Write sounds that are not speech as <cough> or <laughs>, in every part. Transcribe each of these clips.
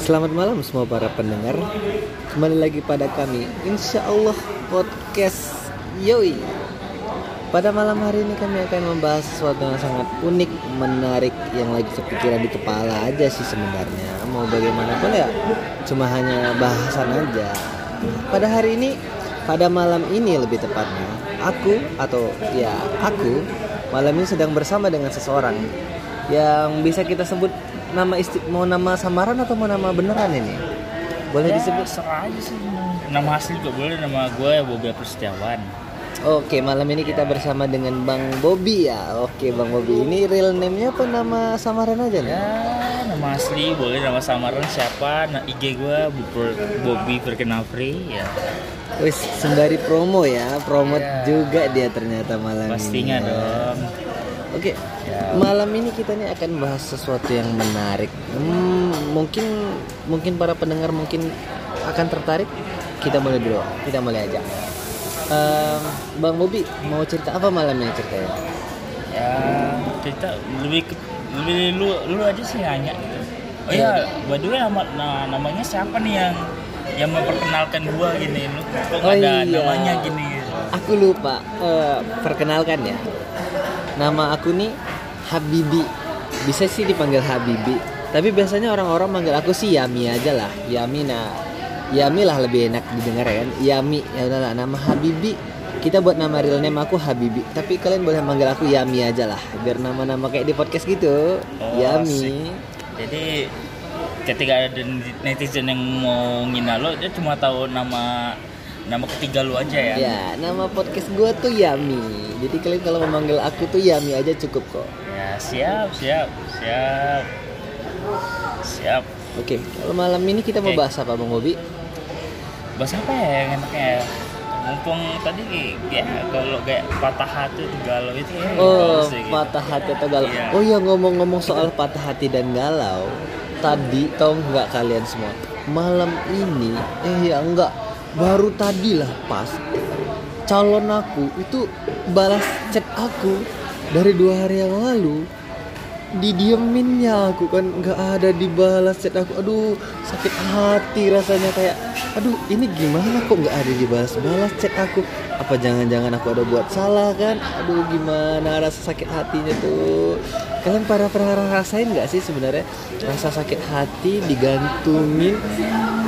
Selamat malam semua para pendengar. Kembali lagi pada kami Insya Allah Podcast Yoi. Pada malam hari ini kami akan membahas sesuatu yang sangat unik Menarik Yang lagi kepikiran di kepala aja sih sebenarnya. Mau bagaimanapun ya Cuma hanya bahasan aja. Pada hari ini Pada malam ini lebih tepatnya Aku atau ya aku Malam ini sedang bersama dengan seseorang Yang bisa kita sebut nama isti mau nama samaran atau mau nama beneran ini? Boleh ya, disebut? serah aja sih nama asli juga boleh nama gue ya Bobi Setiawan Oke, malam ini kita bersama dengan Bang Bobby ya. Oke, Bang Bobby. Ini real name-nya apa nama samaran aja nih? ya nama asli boleh nama samaran siapa nah IG gue Bobby Free ya Wis, sembari promo ya. Promote Iya. juga dia ternyata malam pastinya ini. ya. dong Oke, Ya. malam ini kita nih akan bahas sesuatu yang menarik. Hmm, mungkin mungkin para pendengar mungkin akan tertarik. Kita mulai dulu. Kita mulai aja. Em, Bang Bobi mau cerita apa malam ini ceritanya? ya kita lebih ke, lebih lu lu aja sih nanya gitu oh ya by the way nama nah, namanya siapa nih yang yang memperkenalkan gua gini lu kok Oh ada iya. namanya gini Aku lupa. Eh, perkenalkan ya. Nama aku nih Habibi. Bisa sih dipanggil Habibi. Tapi biasanya orang-orang manggil aku sih Yami aja lah. Yami nah. Yami lah lebih enak didengar ya kan. Yami ya udahlah nama Habibi. Kita buat nama real name aku Habibi. Tapi kalian boleh manggil aku Yami aja lah. Biar nama-nama kayak di podcast gitu. Oh, Yami. asik. jadi ketika ada netizen yang mau ngina lo dia cuma tahu nama nama ketiga lu aja ya Ya, nama podcast gua tuh Yami. Jadi kalian kalau memanggil aku tuh Yami aja cukup kok. Ya, siap siap siap siap Oke, kalau malam ini kita mau Oke. bahas apa Bang Bobi? bahas apa ya yang enaknya ya? Mumpung tadi ya kalau kayak patah hati tuh galau itu ya Oh, sih, gitu. patah hati atau galau. Iya. Oh iya ngomong-ngomong soal patah hati dan galau. Tadi tahu nggak kalian semua? Malam ini, eh ya enggak, baru tadi lah pas calon aku itu balas chat aku dari dua hari yang lalu didieminnya aku kan nggak ada dibalas chat aku aduh sakit hati rasanya kayak aduh ini gimana kok nggak ada dibalas-balas chat aku? Apa jangan-jangan aku ada buat salah kan? Aduh gimana rasa sakit hatinya tuh? Kalian para pernah rasain nggak sih sebenarnya rasa sakit hati digantungin?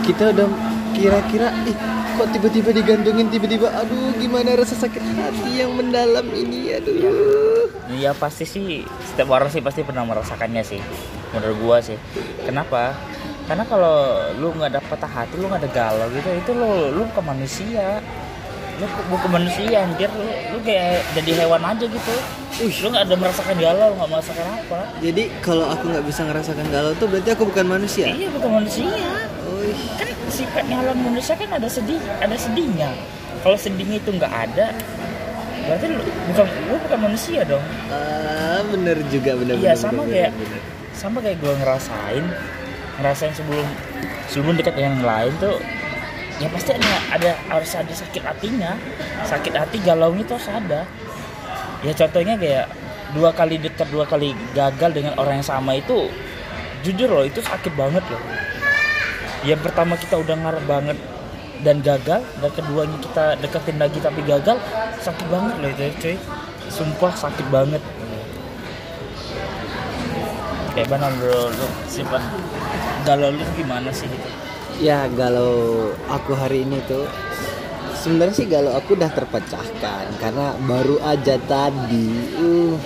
Kita udah kira-kira ih kok tiba-tiba digantungin tiba-tiba aduh gimana rasa sakit hati yang mendalam ini aduh. Iya. Pasti sih setiap orang sih pasti pernah merasakannya sih menurut gua sih. Kenapa? Karena kalau lu nggak ada patah hati lu nggak ada galau gitu itu lu lu bukan manusia. Lu ke- bukan manusia anjir. Lu, lu kayak jadi hewan aja gitu. Lu nggak ada merasakan galau nggak merasakan apa. Jadi kalau aku nggak bisa ngerasakan galau tuh berarti aku bukan manusia. iya bukan manusia kan sifatnya alam manusia kan ada sedih ada sedihnya kalau sedihnya itu nggak ada berarti lu bukan lu bukan manusia dong ah, bener juga bener. Iya bener, sama bener, kayak bener. sama kayak gue ngerasain ngerasain sebelum sebelum dekat yang lain tuh ya pasti ada ada harus ada sakit hatinya sakit hati galau itu harus ada ya contohnya kayak dua kali dekat dua kali gagal dengan orang yang sama itu jujur loh itu sakit banget loh yang pertama kita udah ngarep banget dan gagal. Dan keduanya kita deketin lagi tapi gagal. Sakit banget loh itu cuy. Sumpah sakit banget. Kayak mana bro? Lu simpan. Galau lu gimana sih gitu? Ya galau aku hari ini tuh sebenarnya sih galau aku udah terpecahkan karena baru aja tadi uh,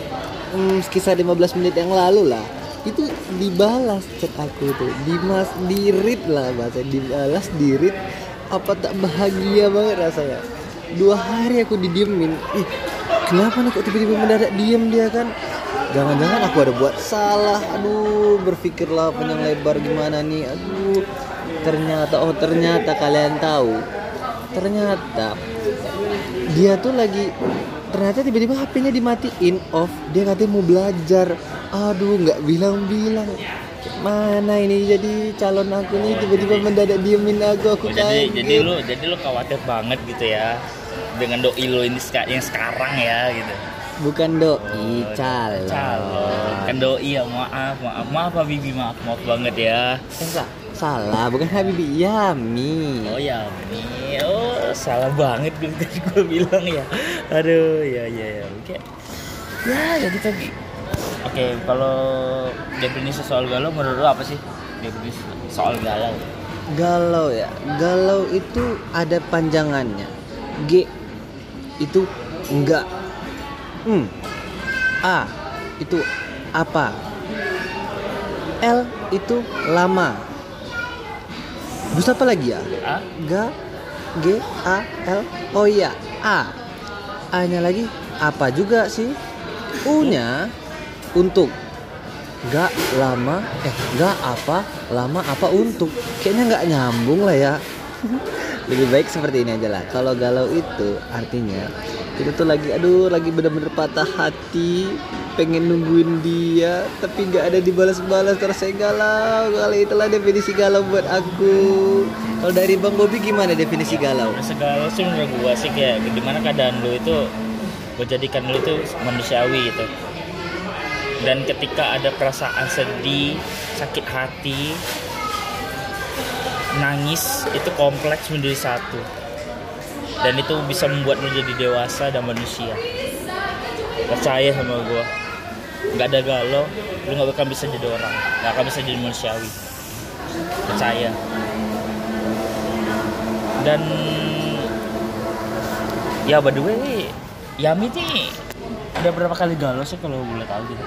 hmm, sekitar 15 menit yang lalu lah itu dibalas chat aku tuh dimas di read lah bahasa dibalas di read apa tak bahagia banget rasanya. Dua hari aku didiemin. Ih kenapa nih kok tiba-tiba mendadak diem dia kan? Jangan-jangan aku ada buat salah. Aduh berpikirlah panjang lebar gimana nih. Aduh ternyata oh ternyata kalian tahu. Ternyata dia tuh lagi ternyata tiba-tiba HP-nya dimatiin off. Dia katanya mau belajar aduh nggak bilang-bilang. Mana ini jadi calon aku nih tiba-tiba mendadak diemin aku aku Oh, jadi kaget. jadi lu jadi lu khawatir banget gitu ya dengan doi lu ini yang sekarang ya gitu. Bukan doi calon. calon. Kan doi ya maaf maaf. Maaf Habibi maaf maaf banget ya. Enggak, salah. Bukan Habibi Yami oh ya ini oh salah banget gue <laughs> gue bilang ya. Aduh ya ya ya. Oke. Ya ya kita oke kalau definisi soal galau menurut lo apa sih? Definisi soal galau. Galau ya. Galau itu ada panjangannya. G itu enggak. Hmm. A itu apa? L itu lama. Terus apa lagi ya? Ah G G A L. Oh iya A. A nya lagi apa juga sih? U nya untuk Gak lama eh gak apa lama apa untuk kayaknya nggak nyambung lah ya. <laughs> Lebih baik seperti ini aja lah. Kalau galau itu artinya kita tuh lagi aduh lagi bener-bener patah hati pengen nungguin dia tapi nggak ada dibalas-balas terus saya galau kali itulah definisi galau buat aku. Kalau dari bang Bobi gimana definisi galau? Rasa galau sih menurut gua sih kayak gimana keadaan lu itu gua jadikan lu itu manusiawi gitu dan ketika ada perasaan sedih sakit hati nangis itu kompleks menjadi satu. Dan itu bisa membuat lu jadi dewasa dan manusia. Percaya sama gua. Nggak ada galau lu nggak akan bisa jadi orang. Nggak akan bisa jadi manusiawi. Percaya. Dan ya by the way Yami nih udah berapa kali galau sih kalau boleh tahu gitu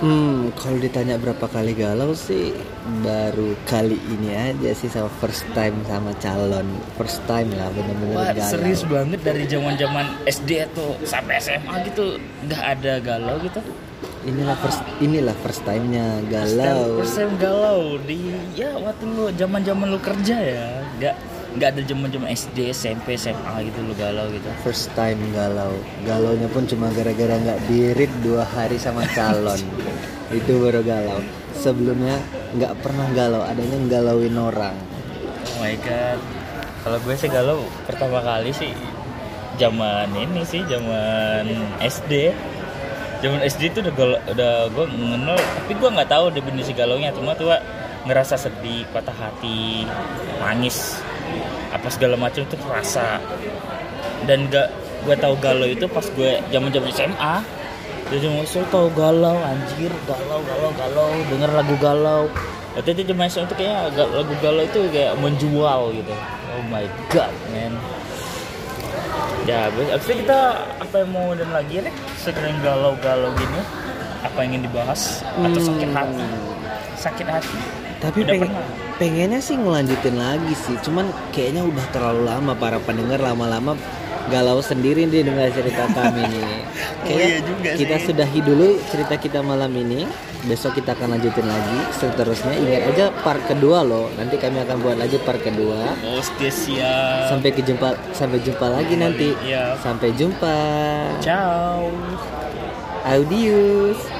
Hmm, kalau ditanya berapa kali galau sih baru kali ini aja sih sama first time sama calon first time lah bener-bener Wah, galau. serius banget dari zaman zaman SD atau sampai SMA gitu nggak ada galau gitu Inilah first inilah first time-nya galau. First time galau di ya waktu lu zaman zaman lu kerja ya nggak nggak ada zaman zaman SD SMP SMA gitu lu galau gitu First time galau. Galaunya pun cuma gara-gara nggak dirit dua hari sama calon. <laughs> Itu baru galau. Sebelumnya nggak pernah galau, adanya galauin orang. Oh my god. Kalau gue sih galau pertama kali sih zaman ini sih zaman SD. Zaman SD itu udah galau, udah gue mengenal tapi gue nggak tahu definisi galaunya cuma tuh ngerasa sedih, patah hati, nangis apa segala macam itu rasa dan gak gue tahu galau itu pas gue zaman zaman SMA jadi maksud tahu galau anjir galau galau galau denger lagu galau. Waktu itu zaman SMA itu kayak ga- lagu galau itu kayak menjual gitu. Oh my god man. Ya abis itu kita apa yang mau dan lagi nih segera galau-galau gini apa yang ingin dibahas? Atau sakit Hmm. hati sakit hati Tapi Udah pernah? pengennya sih ngelanjutin lagi sih. Cuman kayaknya udah terlalu lama para pendengar lama-lama galau sendiri nih dengar cerita kami nih. <laughs> Kayaknya iya juga kita sih. sudahi dulu cerita kita malam ini. Besok kita akan lanjutin lagi seterusnya. Ingat aja part kedua loh. Nanti kami akan buat lagi part kedua. siap Sampai kejumpa sampai jumpa lagi nanti. Iya. Sampai jumpa. ciao Audius.